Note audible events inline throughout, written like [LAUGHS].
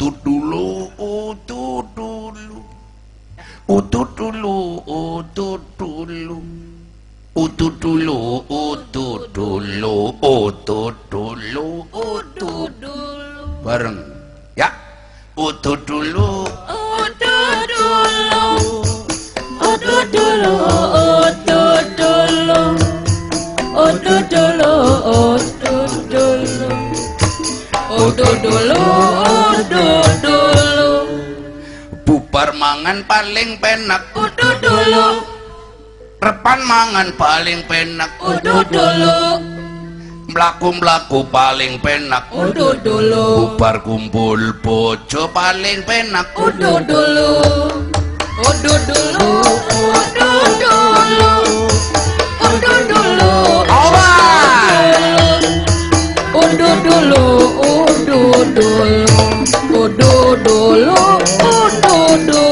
tuduh mangan paling penak utut dulu mlaku-mlaku paling penak utut dulu bubar kumpul bojo paling penak utut dulu utut dulu utut dulu utut dulu Udut dulu, udut dulu, udut dulu, udut dulu.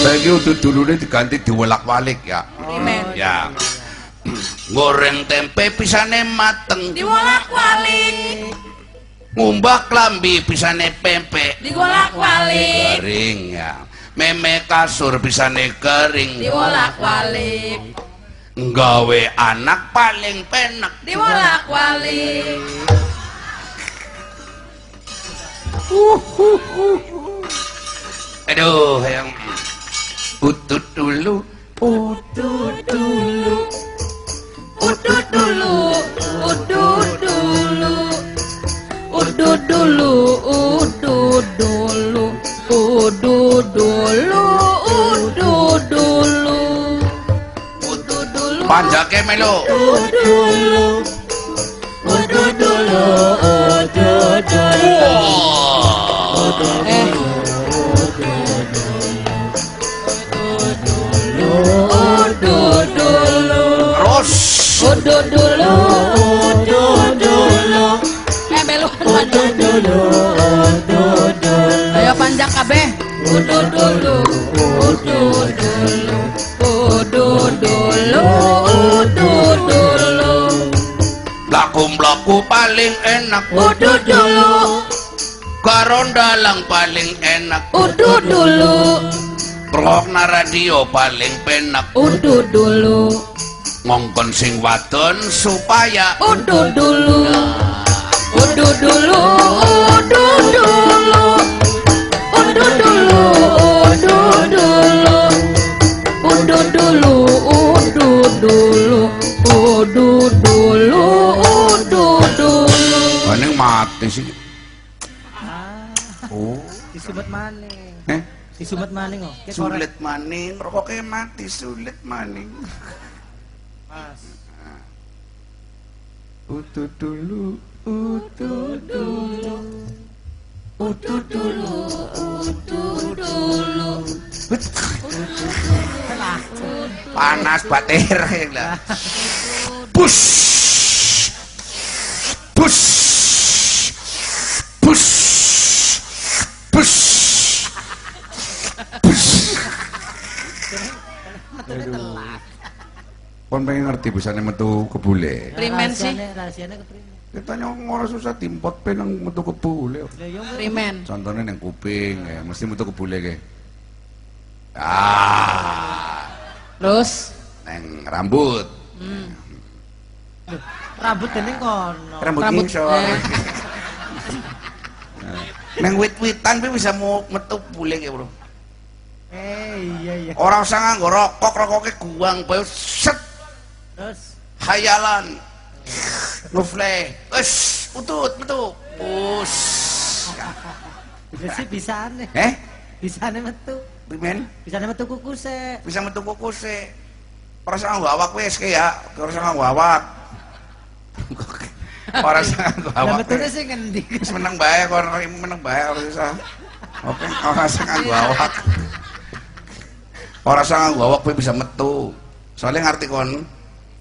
Saiki udut dulune diganti diwolak-walik ya. Ya goreng tempe pisane mateng. Diwolak walik ngumbak lambi pisane pempek. Digolak walik kering ya. Meme kasur pisane kering diwolak walik nggawe anak paling penak. Diwolak walik uh, uh, uh, uh. aduh yang utut dulu. Laku-laku paling enak, Udut dulu, karon dalang paling enak, udut dulu. Rokna radio paling penak Udut dulu, ngongkon sing wadon supaya udut dulu. Udut dulu, udut dulu. Udut dulu, udut dulu. Udut dulu, udut dulu. Udut dulu, Paling mati sih. Oh, Disumet maning. eh Disumet maning oh. Sulit maning, rokoknya mati sulit maning. Mas. Utut dulu, utut dulu. Udut dulu, udut dulu. Panas bater lah. Push. Push. Kon pengen ngerti bisane metu kebule. Primen sih. Rahasianya- Rahasianya ke primen. Kita nyong ora susah timpot pe nang metu kebule. Primen. Contohnya nang kuping ya, mesti metu kebule ke. Ah, Terus neng rambut. rambut gini kono. Rambut, Rambut, ngisor. eh. Neng wit-witan pe bisa mau metu bule ke, Bro. Eh iya iya. Orang usah nganggo rokok, rokoknya guang bae set hayalan Nufle, us, utut, metu, us. sih bisa aneh. Eh? Bisa aneh metu. Bimen? Bisa aneh metu kukuse. Bisa metu kukuse. orang gua awak wes ya, orang gua awak. [LAUGHS] orang gua awak. betul sih ngendi? menang meneng orang menang meneng bae bisa. Oke, orang sangat gua iya. awak. sangat gua awak bisa metu. Soalnya ngerti kon,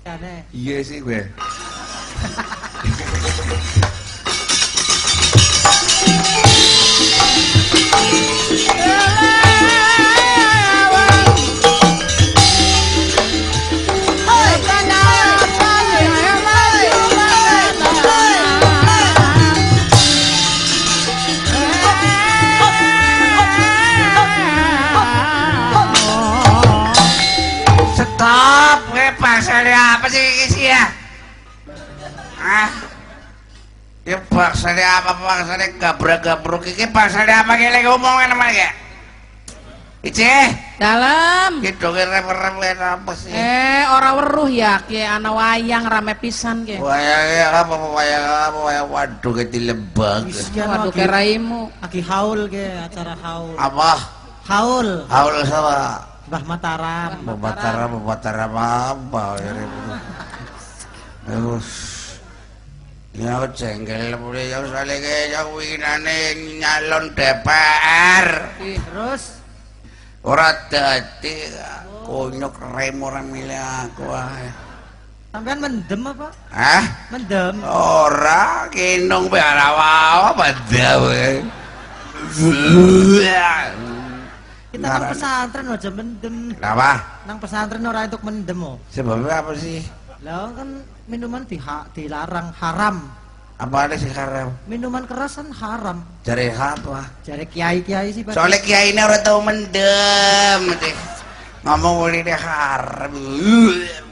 Aneh. Iya sih gue. Ya baksane apa baksane gabrak-gabruk iki baksane apa ki lek ngomongan sama ya? Ice, Dalam. ki donge rep-rep apa sih? Eh, ora weruh ya, ki ana wayang rame pisan ki. Wayang apa wayang apa wayang waduh ki Waduh lagi, keraimu. lagi haul ke acara haul. Apa? Haul Haul sama Mbah Mataram. Babatara babatara apa ya. [LAUGHS] Terus Ya jengkel yang saling yang winane nyalon DPR. Terus Ora dadi kunyuk rem ora milih aku ae. sampean mendem apa? Hah? Mendem. Ora kinung pe ora wae wae. Kita nang pesantren aja mendem. Kenapa? Nang pesantren ora untuk mendem oh. Sebabnya apa sih? Lah kan minuman diha dilarang haram. Apa ada sih haram? Minuman keras kan haram. Jare apa? Jare kiai-kiai sih Pak. Soalnya kiai ini orang tahu mendem, ngomong boleh deh haram.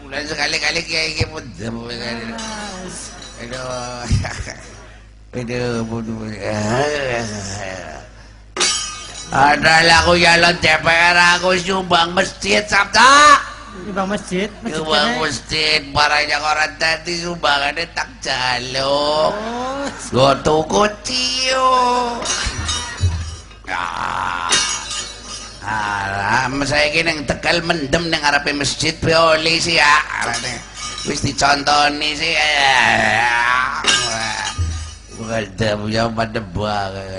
Mulai sekali-kali kiai kiai mendem. Aduh, aduh, bodoh. Adalah aku jalan DPR aku sumbang masjid Sabta. Di bang masjid, kene. masjid, barangnya orang tadi sumbangannya tak jaluk. Oh, Gue tuku ciu. Ya. Alam saya kini yang tegal mendem nang ngarepe masjid Pioli sih ya. Wis dicontoni sih ya. Banget,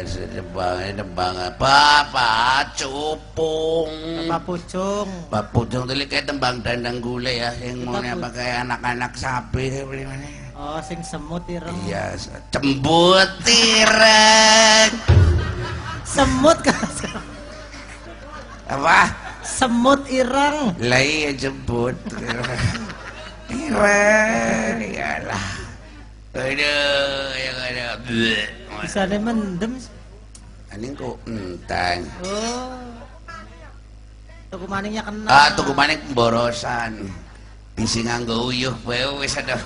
sedebang, sedebang apa, apa, cupung. Pak Pucung. Pak Pucung tuh kayak tembang dandang gule ya, yang mau Kita pakai anak-anak sapi, beli mana? Oh, sing semut ireng. Iya, cembut tireng. Semut kan. [LAUGHS] Apa? Semut ireng. Lah iya jemput. Tireng. [LAUGHS] Iyalah. Aduh, yang ada. Bisa ada mendem. Ini kok entang. Oh. Tuku maningnya kena. Ah, tuku maning pemborosan. Isi nganggo uyuh bae wis ada.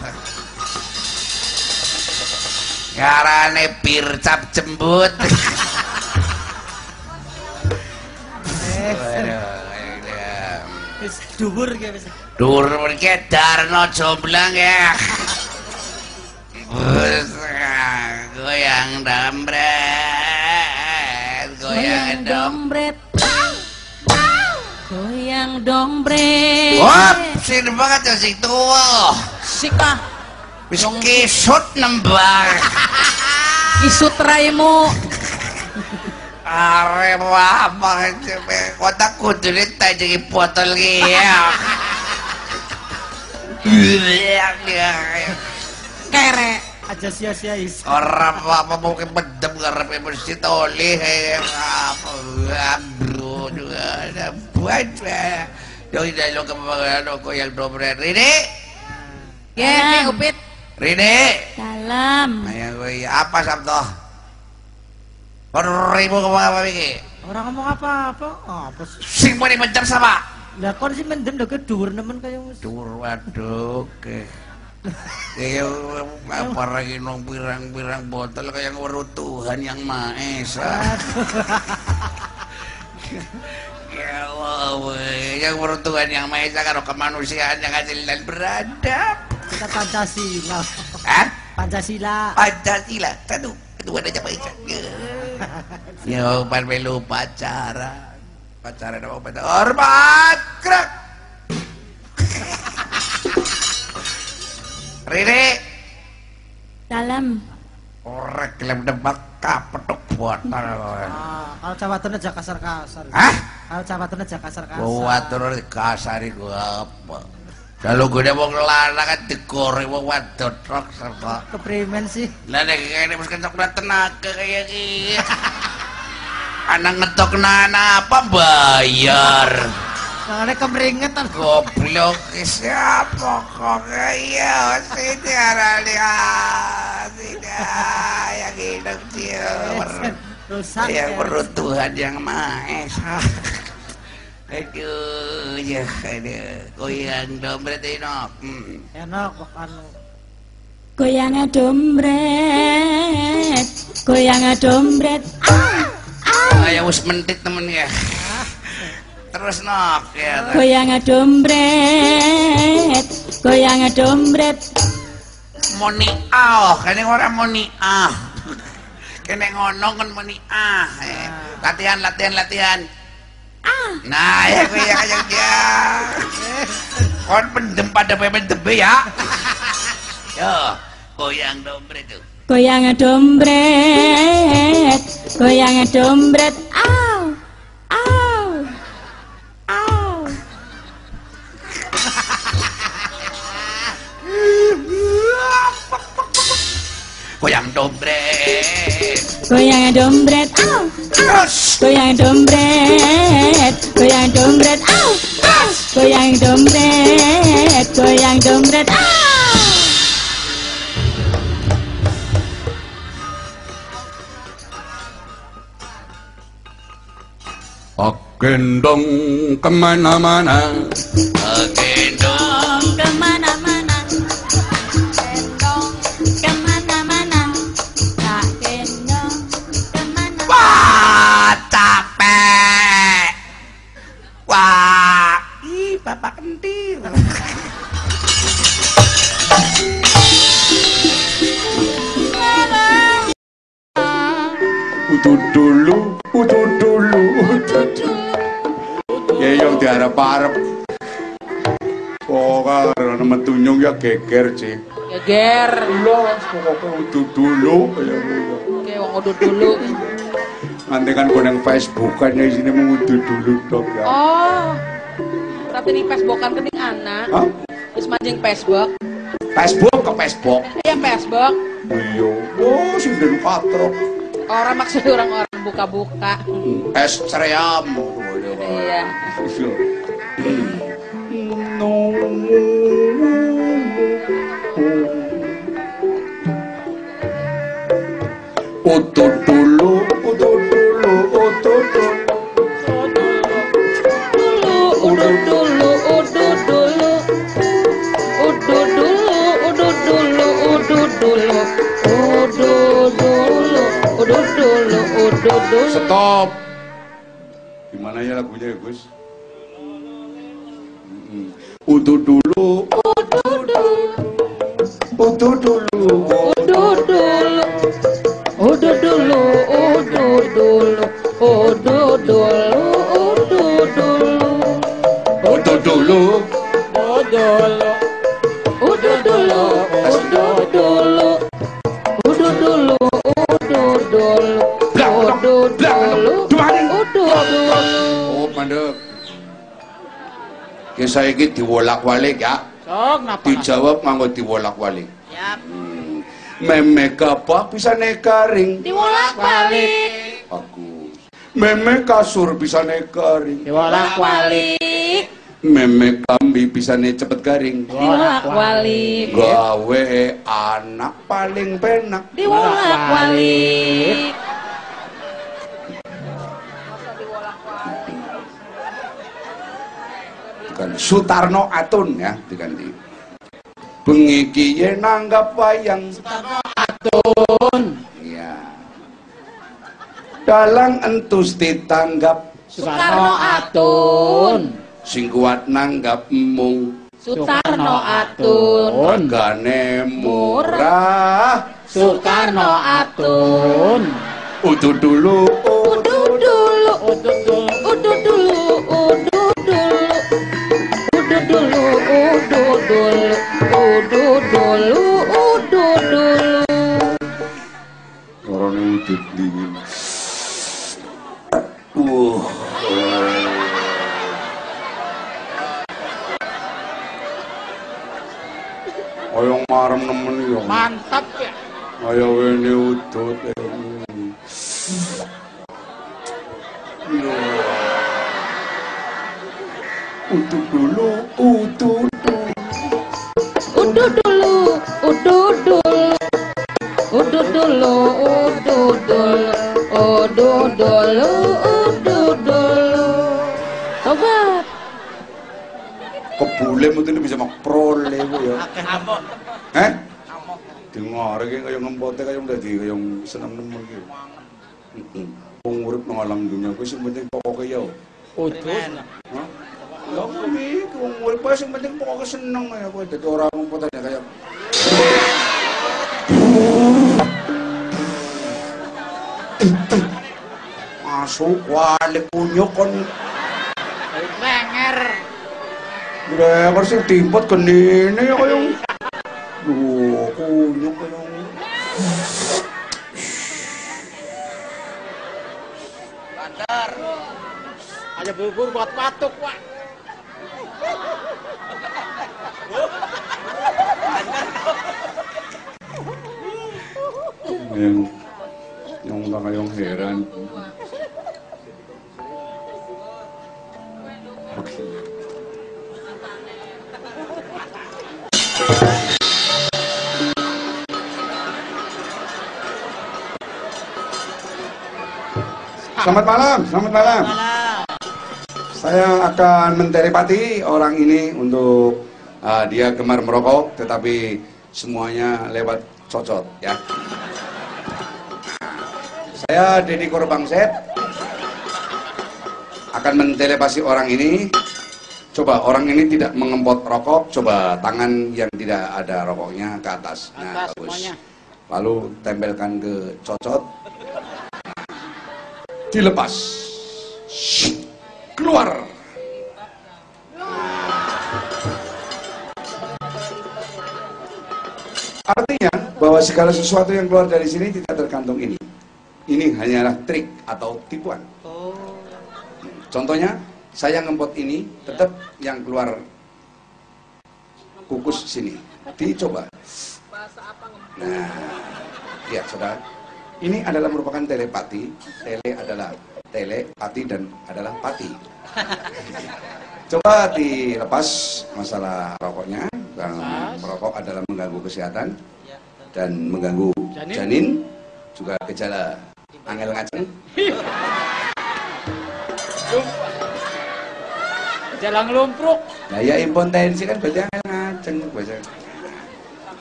Karane pircap jembut. Eh, wis dhuwur ki wis. Dur mereka Darno jomblang ya. Goyang dambret, goyang Goyang dom. dombret. Goyang dombret. Wah, sini banget ya si tua. Sika, Wis kisut nembang. [LAUGHS] isut raimu. Are apa coba kota kudu tak jadi botol ya. [LAUGHS] Kere. Aja sia-sia is. Orang apa mau ke bedem ngarepe masjid oleh apa bro juga ada buat Yo tidak lo kemarin ko yang dobre Rene Ye, upit. Rene Dalam. Ayo gue apa sabto Ribu ke mana apa iki Orang ngomong apa-apa. Apa sih? Sing mau dimencam sama Lah kon sih mendem lho dhuwur nemen kaya wis. Dur waduh Kayak apa lagi nong pirang-pirang botol kayak weruh Tuhan yang Maha Esa. [LAUGHS] Ya Allah, yang weruh Tuhan yang Maha Esa karo kemanusiaan yang adil dan beradab. Kita Pancasila. Hah? Pancasila. Pancasila. Aduh, aduh ada apa itu? [LAUGHS] Ya, pan melu pacaran. Pacaran apa? Hormat, gerak. [LAUGHS] Riri, Dalam. orek lem debak kapetuk botol. [LAUGHS] Ah, kalau Jawa aja kasar-kasar. Hah? Kalau Jawa aja kasar-kasar. Buat terus kasar iku apa? Kalau gue mau ngelana kan digoreng mau wadon truk serta. Keprimen sih. Lah nek kene wis kencok tenaga kayak gini. [LAUGHS] Anak ngetok nana apa bayar? Soalnya kemeringetan. Goblok siapa kok ya sini arali tidak yang hidup dia Rusak. yang ya. perut Tuhan yang Maha Esa. Aduh, ya, aduh, goyang dompet ini, hmm. Enak bukan. Goyang dombret, goyang dombret. Ayo wis mentit temen ya. Terus nok ya. Goyang dombret, goyang dombret. Moni ah, kene ora moni ah. Kene ngono kan moni ah. Eh, Latihan latihan latihan. Nah, ya gue ya kayak dia. Kon pendem pada pemen debe ya. Yo, goyang dompet tuh. Goyang dombret, goyang dombret. Au, Goyang dompet. Goyang dombret. Au, Terus. goyang dombret, goyang dombret. Au, au. Goyang dombret, goyang dombret. Au. Gendong kemana-mana geger, Cik. Geger. Lo, pokoknya udut dulu. Ya, ya. Oke, wong udut dulu. Nanti kan koneng Facebook kan ya sini mau udut dulu dok ya. Oh. Berarti ini Facebookan keting anak. Hah? Terus mancing Facebook. Facebook ke Facebook. Iya Facebook. Iya. Oh, sudah patrok. Orang maksudnya orang-orang buka-buka. Es ceream. Iya. Utut dulu, utut dulu, utut dulu. Dulu, udut dulu, udut dulu. Udut dulu, udut dulu, udut dulu. Udut dulu, udut dulu, udut dulu. Stop. Gimana ya lagunya ya, Gus? Utut dulu, utut dulu, utut dulu. Udut dulu. Udut dulu, udut dulu. Udut dulu, udut dulu. Utut dulu. Udut dulu, udut dulu. Udut dulu, udut dulu. Blak, dulu, dua hari. udut dulu. Oh, mandek. Kisah ini diwolak-walik ya. Sok? Dijawab nganggo diwolak-walik. Yap. Meme kapak bisa nekaring. Diwolak-walik. Bagus. Meme kasur bisa nekaring. Diwolak-walik. Meme kambi bisa ne cepet garing. Diwolak-walik. Gawe anak paling penak. Diwolak-walik. Diganti Sutarno Atun ya diganti. Bengi kiye nanggap wayang. Atun. Iya. Dalang entus ditanggap Soekarno Atun. sing kuat nanggap mung Sutarno Atun. regane murah Soekarno Atun. utuh dulu Udut dulu, udut dulu, udut Ayo wene udut. Udut dulu, udut dulu. Udut dulu, udut dulu. Udut dulu, udut dulu. Udut dulu, udut dulu. Sobat. Kebule mungkin bisa bu ya. Eh? Dengar iki kaya ngempote kaya dadi kaya seneng nemen iki. Heeh. Wong urip nang alam dunia kuwi sing penting pokoke ya. Udus. Hah? Lah kuwi wong urip kuwi sing penting pokoke seneng ya kowe dadi ora ngempote kaya Masuk walik kunyuk kon Lenger. Lenger sing timpet genine ya kaya Duh, kunyuk Aja bubur buat patuk, Pak. yang yang kayong heran. Selamat malam, selamat malam. Saya akan mentelepati orang ini untuk ah, dia gemar merokok, tetapi semuanya lewat cocot ya. Saya Deddy Korbangset akan mentelepasi orang ini. Coba orang ini tidak mengempot rokok, coba tangan yang tidak ada rokoknya ke atas. Nah, Atas bagus. semuanya. Lalu tempelkan ke cocot. Dilepas. Keluar. Artinya bahwa segala sesuatu yang keluar dari sini tidak tergantung ini. Ini hanyalah trik atau tipuan. Contohnya, saya ngempot ini, tetap yang keluar kukus sini. Dicoba. Nah, lihat saudara. Ini adalah merupakan telepati. Tele adalah tele, pati dan adalah pati. Coba dilepas masalah rokoknya. Dan merokok adalah mengganggu kesehatan dan mengganggu Janin. janin, juga gejala angel ngaceng. Jalan lumpruk. Nah ya impotensi kan berarti angel ngaceng.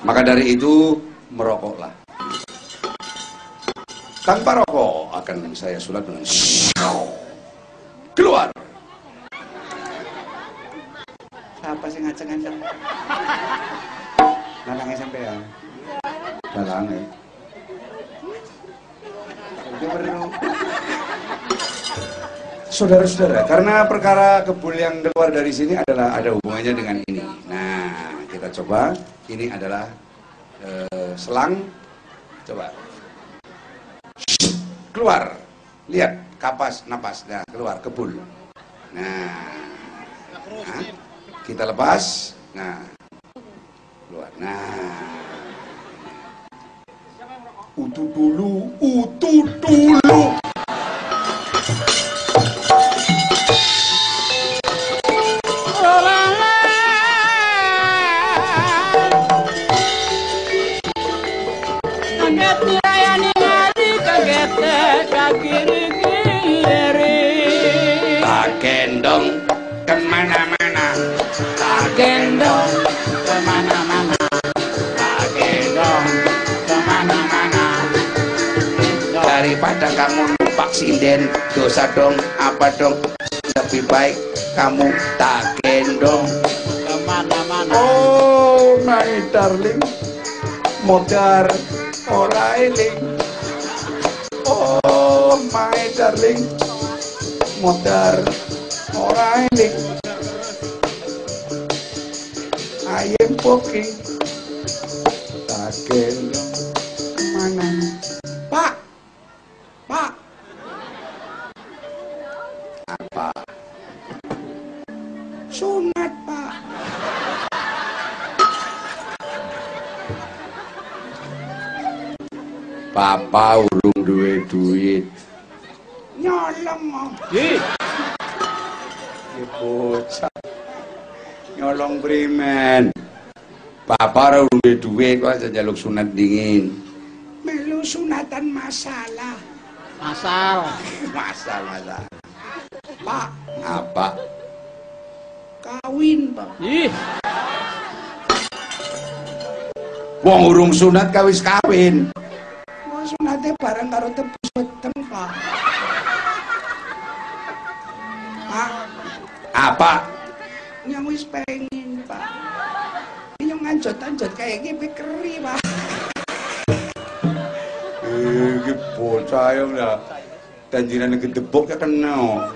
Maka dari itu merokoklah. Tanpa rokok akan saya sulap dengan keluar. Siapa sih ngaceng-ngaceng? Nalang SMP ya? Nalang ya? Saudara-saudara, karena perkara kebul yang keluar dari sini adalah ada hubungannya dengan ini. Nah, kita coba. Ini adalah eh, selang. Coba. Keluar. Lihat, kapas, napas. Nah, keluar, kebul. Nah, nah, kita lepas. Nah, keluar. Nah, utuh dulu, utuh dulu. Tak gendong ke mana-mana. Tak Gendong ke mana-mana. Tak gendong ke mana-mana. Daripada kamu numpak sinden Dosa dong, apa dong? Lebih baik kamu tak gendong. Ke mana-mana. Oh my darling Modar ora eling My darling Modar ora eling I am poking Tak gendong ke mana. Pak Pak. Apa? Sunat pak. Papa urung. Nyolong mau. Ih, Ya bocah. Nyolong primen. Papa ora duwe duit kok aja njaluk sunat dingin. Melu sunatan masalah. asal. Masal masalah. Pak, apa? Kawin, Pak. Ih, Wong urung sunat kawis kawin. Wong sunate bareng karo tebus wetem, Pak. Pak. Apa? Yang wis pengen, Pak. Yang anjot-anjot kayak gini keri, Pak. Eh, iki bocah ya udah. Tanjiran gedebok ya kena.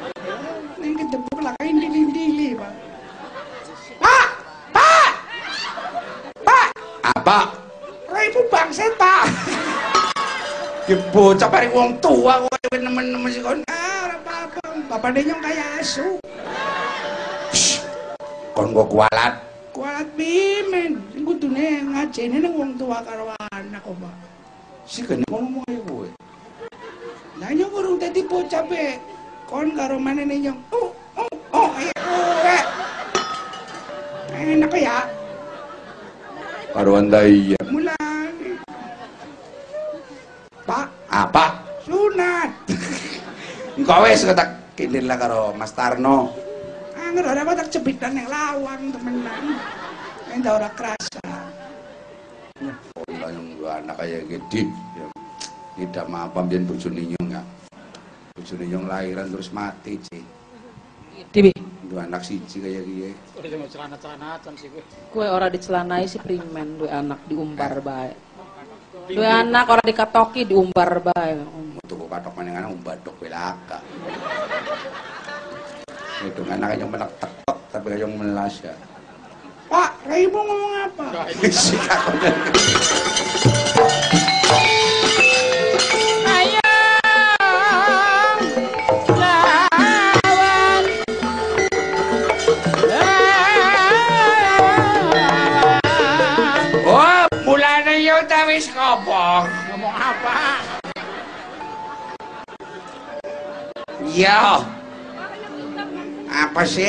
Ning gedebok lah kain dili-dili, Pak. Pak! Pak! Pak! Apa? Raimu bangset, Pak. Ki bocah paling wong tua kowe nemen-nemen sik kon. Ah, ora apa-apa. Bapane nyong kaya asu. Kon kok kualat. Kualat pimen. Sing kudune ngajene ning wong tua karo anak kok, Pak. Si kene ngono ae kowe. Lah nyong urung dadi bocah be. Kon karo manene nyong. Oh, oh, oh, ayo kowe. Enak ya. Karo anda iya. Mulai. Pak, apa? Sunat. [LAUGHS] Engkau wes ketak kindir lah karo Mas Tarno. Angger ora apa tak cebitan yang lawang temenan. Enda ora kerasa. Oh, yang dua anak kayak gede. Ya. Tidak apa biar bojone nyong ya. Bojone nyong lahiran terus mati, Ci. Dibi, Dua anak siji kayak gini. kue ora dicelanai si primen, dua anak diumbar bae. Dua anak ora dikatoki diumbar bae. Tuku katok manengan umbadok belaka. Itu anak yang menak tekok tapi yang melas ya. Pak, Raimu ngomong apa? Oh, kopong. Ngomong apa? Yo. Apa sih?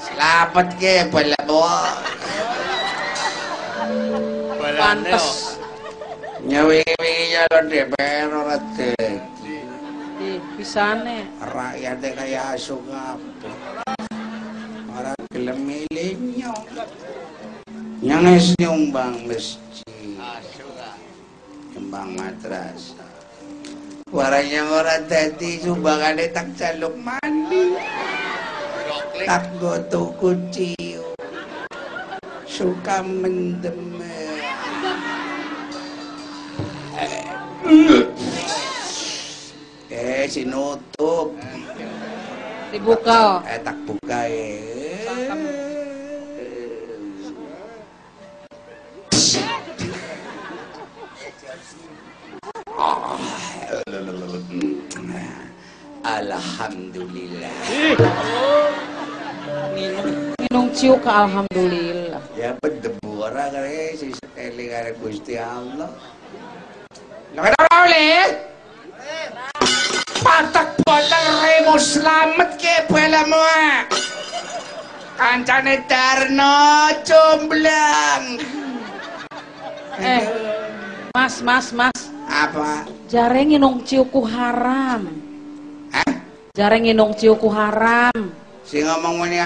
Selamat ke pala mo. Pantes. Nyawi-wingi nyalon DPR ora de. Di pisane. Rakyatnya kaya asu kabeh. Ora gelem milih nyong. Nyong es nyumbang masjid. Nyumbang madrasah. Waranya ora dadi sumbangane tak jaluk mandi. Tak goto kuciyo. Suka mendem. Eh, sinutup. Dibuka. Eh, tak buka eh. Alhamdulillah. Minung ciu ka alhamdulillah. Ya berdebu orang kare si sekali kare Gusti Allah. Ora oleh. Patak botol remo selamat ke pala mo ah. Kancane Darno jomblang. Eh, mas, mas, mas. Apa? Jare nginung ciuku haram. Jare nginung ciuku haram. Si ngomong muni